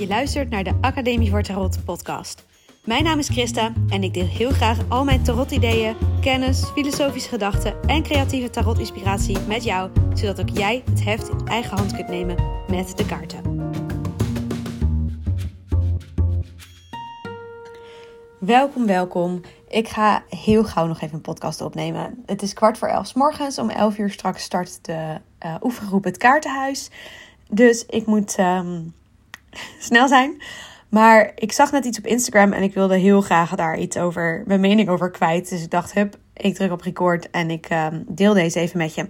Je luistert naar de Academie voor Tarot podcast. Mijn naam is Christa en ik deel heel graag al mijn tarot-ideeën, kennis, filosofische gedachten en creatieve tarot-inspiratie met jou, zodat ook jij het heft in eigen hand kunt nemen met de kaarten. Welkom, welkom. Ik ga heel gauw nog even een podcast opnemen. Het is kwart voor elf s morgens. Om elf uur straks start de uh, oefengroep Het Kaartenhuis. Dus ik moet ehm, snel zijn. Maar ik zag net iets op Instagram en ik wilde heel graag daar iets over, mijn mening over kwijt. Dus ik dacht, hup, ik druk op record en ik um, deel deze even met je.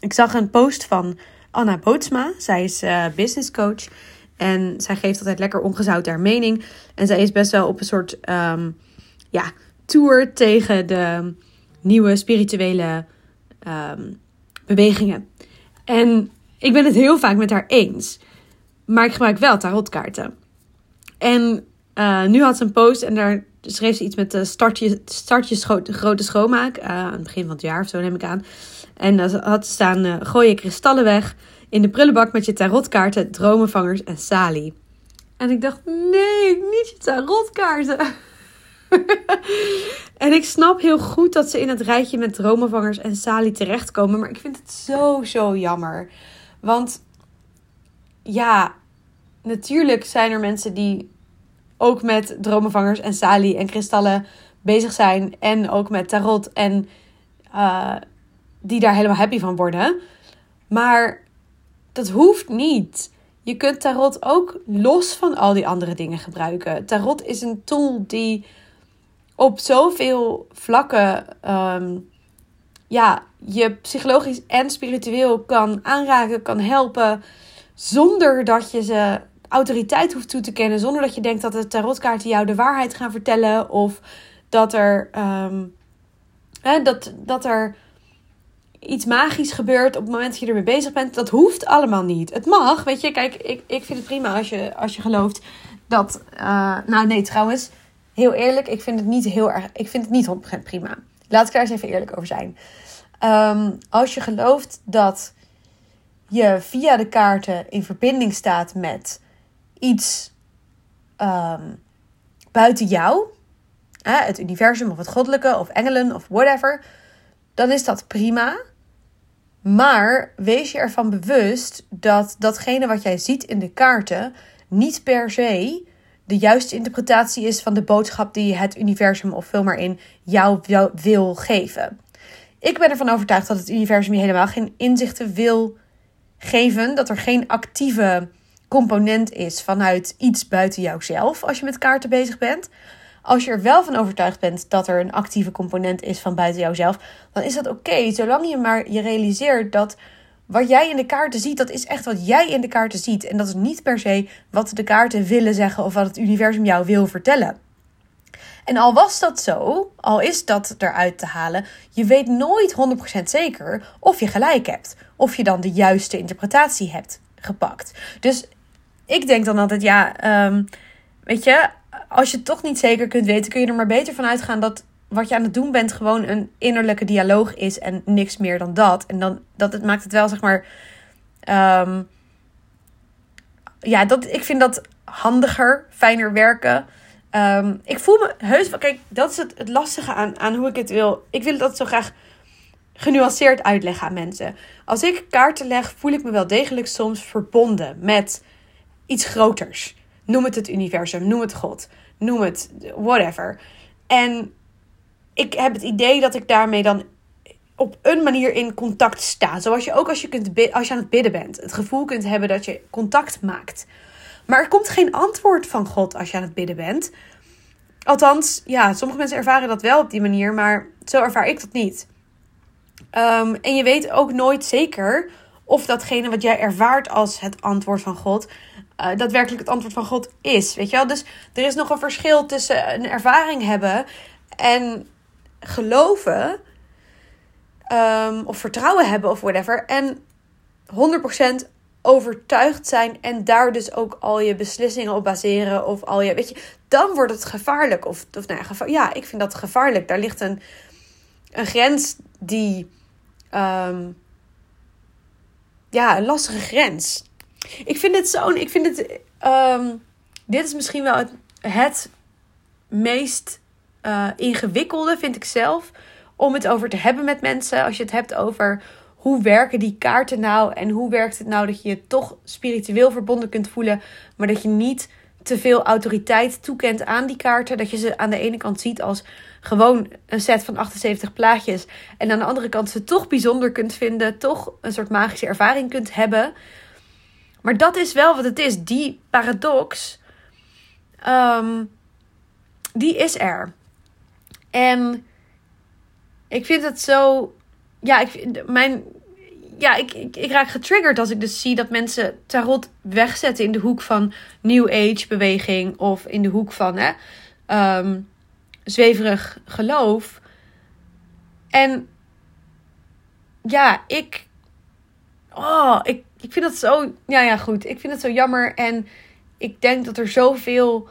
Ik zag een post van Anna Bootsma. Zij is uh, business coach. En zij geeft altijd lekker ongezout haar mening. En zij is best wel op een soort um, ja, tour tegen de nieuwe spirituele um, bewegingen. En ik ben het heel vaak met haar eens. Maar ik gebruik wel tarotkaarten. En uh, nu had ze een post en daar schreef ze iets met de startje, startje scho grote schoonmaak. Uh, aan het begin van het jaar of zo neem ik aan. En uh, had staan, uh, gooi je kristallen weg in de prullenbak met je tarotkaarten, dromenvangers en salie. En ik dacht, nee, niet je tarotkaarten. en ik snap heel goed dat ze in het rijtje met dromenvangers en salie terechtkomen. Maar ik vind het zo, zo jammer. Want ja, natuurlijk zijn er mensen die ook met dromenvangers en salie en kristallen bezig zijn. En ook met tarot. En uh, die daar helemaal happy van worden. Maar dat hoeft niet. Je kunt tarot ook los van al die andere dingen gebruiken. Tarot is een tool die op zoveel vlakken um, ja, je psychologisch en spiritueel kan aanraken, kan helpen. Zonder dat je ze autoriteit hoeft toe te kennen. Zonder dat je denkt dat de tarotkaarten jou de waarheid gaan vertellen. Of dat er, um, hè, dat, dat er iets magisch gebeurt op het moment dat je ermee bezig bent. Dat hoeft allemaal niet. Het mag, weet je. Kijk, ik, ik vind het prima als je, als je gelooft dat... Uh, nou nee, trouwens, heel eerlijk. Ik vind het niet heel erg... Ik vind het niet 100% prima. Laat ik daar eens even eerlijk over zijn. Um, als je gelooft dat je via de kaarten in verbinding staat met iets um, buiten jou, hè, het universum of het goddelijke of engelen of whatever, dan is dat prima. Maar wees je ervan bewust dat datgene wat jij ziet in de kaarten niet per se de juiste interpretatie is van de boodschap die het universum of vul maar in jou wil geven. Ik ben ervan overtuigd dat het universum je helemaal geen inzichten wil geven. Dat er geen actieve component is vanuit iets buiten jouzelf als je met kaarten bezig bent. Als je er wel van overtuigd bent dat er een actieve component is van buiten jouzelf, dan is dat oké. Zolang je maar je realiseert dat wat jij in de kaarten ziet, dat is echt wat jij in de kaarten ziet. En dat is niet per se wat de kaarten willen zeggen of wat het universum jou wil vertellen. En al was dat zo, al is dat eruit te halen, je weet nooit 100% zeker of je gelijk hebt. Of je dan de juiste interpretatie hebt gepakt. Dus ik denk dan altijd, ja, um, weet je, als je het toch niet zeker kunt weten, kun je er maar beter van uitgaan dat wat je aan het doen bent gewoon een innerlijke dialoog is en niks meer dan dat. En dan dat het maakt het wel zeg maar. Um, ja, dat, ik vind dat handiger, fijner werken. Um, ik voel me heus. Kijk, dat is het, het lastige aan, aan hoe ik het wil. Ik wil dat zo graag genuanceerd uitleggen aan mensen. Als ik kaarten leg, voel ik me wel degelijk soms verbonden met iets groters. Noem het het universum, noem het God, noem het whatever. En ik heb het idee dat ik daarmee dan op een manier in contact sta. Zoals je ook als je, kunt als je aan het bidden bent, het gevoel kunt hebben dat je contact maakt. Maar er komt geen antwoord van God als je aan het bidden bent. Althans, ja, sommige mensen ervaren dat wel op die manier, maar zo ervaar ik dat niet. Um, en je weet ook nooit zeker of datgene wat jij ervaart als het antwoord van God, uh, daadwerkelijk het antwoord van God is. Weet je wel? Dus er is nog een verschil tussen een ervaring hebben en geloven, um, of vertrouwen hebben of whatever, en 100% overtuigd zijn en daar dus ook al je beslissingen op baseren of al je, weet je, dan wordt het gevaarlijk. Of, of nou ja, ja, ik vind dat gevaarlijk. Daar ligt een, een grens die, um, ja, een lastige grens. Ik vind het zo'n. Ik vind het. ehm, dit is misschien wel het, het meest eh, ingewikkelde, vind ik zelf. Om het over te hebben met mensen. Als je het hebt over hoe werken die kaarten nou? En hoe werkt het nou dat je je toch spiritueel verbonden kunt voelen. Maar dat je niet te veel autoriteit toekent aan die kaarten. Dat je ze aan de ene kant ziet als gewoon een set van 78 plaatjes. En aan de andere kant ze toch bijzonder kunt vinden. Toch een soort magische ervaring kunt hebben. Maar dat is wel wat het is. Die paradox, ehm, die is er. En ik vind het zo. Ja, ik, mijn, ja ik, ik, ik raak getriggerd als ik dus zie dat mensen tarot wegzetten in de hoek van New Age beweging. Of in de hoek van hè, ehm, zweverig geloof. En ja, ik. Oh, ik, ik vind dat zo. Ja, ja, goed. Ik vind het zo jammer. En ik denk dat er zoveel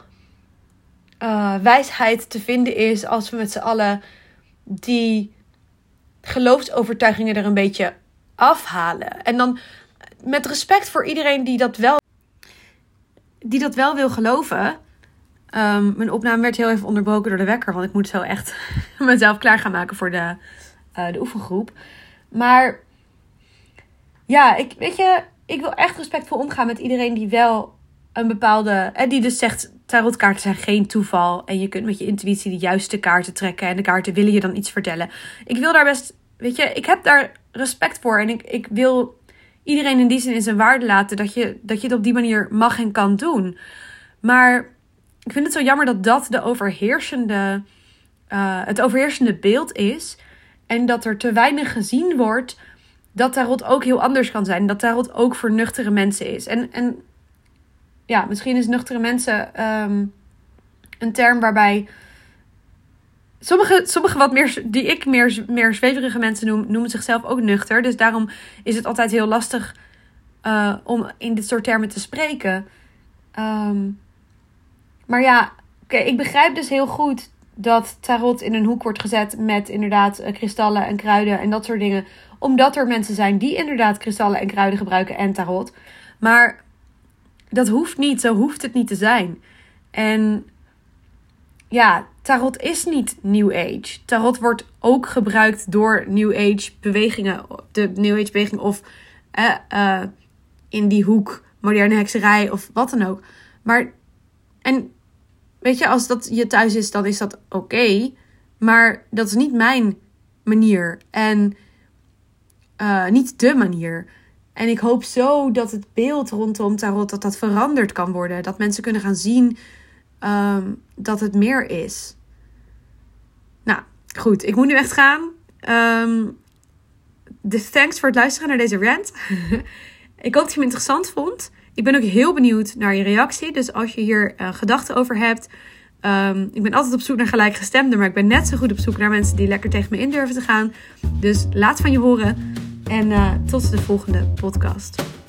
eh, wijsheid te vinden is als we met z'n allen die geloofsovertuigingen er een beetje afhalen. En dan met respect voor iedereen die dat wel, die dat wel wil geloven. Ehm, mijn opname werd heel even onderbroken door de wekker, want ik moet zo echt mezelf klaar gaan maken voor de, eh, de oefengroep. Maar ja, ik, weet je, ik wil echt respectvol omgaan met iedereen die wel een bepaalde. En die dus zegt: tarotkaarten zijn geen toeval. En je kunt met je intuïtie de juiste kaarten trekken. En de kaarten willen je dan iets vertellen. Ik wil daar best. Weet je, ik heb daar respect voor. En ik, ik wil iedereen in die zin in zijn waarde laten. Dat je, dat je het op die manier mag en kan doen. Maar ik vind het zo jammer dat dat de overheersende. eh, het overheersende beeld is. En dat er te weinig gezien wordt dat tarot ook heel anders kan zijn. Dat tarot ook voor nuchtere mensen is. En, en ja, misschien is nuchtere mensen ehm, een term waarbij sommige, sommige wat meer, die ik meer, meer zweverige mensen noem, noemen zichzelf ook nuchter. Dus daarom is het altijd heel lastig eh, om in dit soort termen te spreken. Ehm, maar ja, oké, ik begrijp dus heel goed dat tarot in een hoek wordt gezet met inderdaad eh, kristallen en kruiden en dat soort dingen. Omdat er mensen zijn die inderdaad kristallen en kruiden gebruiken en tarot. Maar dat hoeft niet, zo hoeft het niet te zijn. En ja, tarot is niet New Age. Tarot wordt ook gebruikt door New Age bewegingen, de New Age beweging of eh, eh, in die hoek moderne hekserij of wat dan ook. Maar en weet je, als dat je thuis is, dan is dat oké. maar dat is niet mijn manier. En eh, niet de manier. En ik hoop zo dat het beeld rondom tarot dat dat veranderd kan worden. Dat mensen kunnen gaan zien ehm, dat het meer is. Nou, goed. Ik moet nu echt gaan. Ehm dus thanks voor het luisteren naar deze rant. ik hoop dat je hem interessant vond. Ik ben ook heel benieuwd naar je reactie. Dus als je hier eh, gedachten over hebt. ehm, ik ben altijd op zoek naar gelijkgestemden. Maar ik ben net zo goed op zoek naar mensen die lekker tegen me in durven te gaan. Dus laat van je horen. En eh, tot de volgende podcast.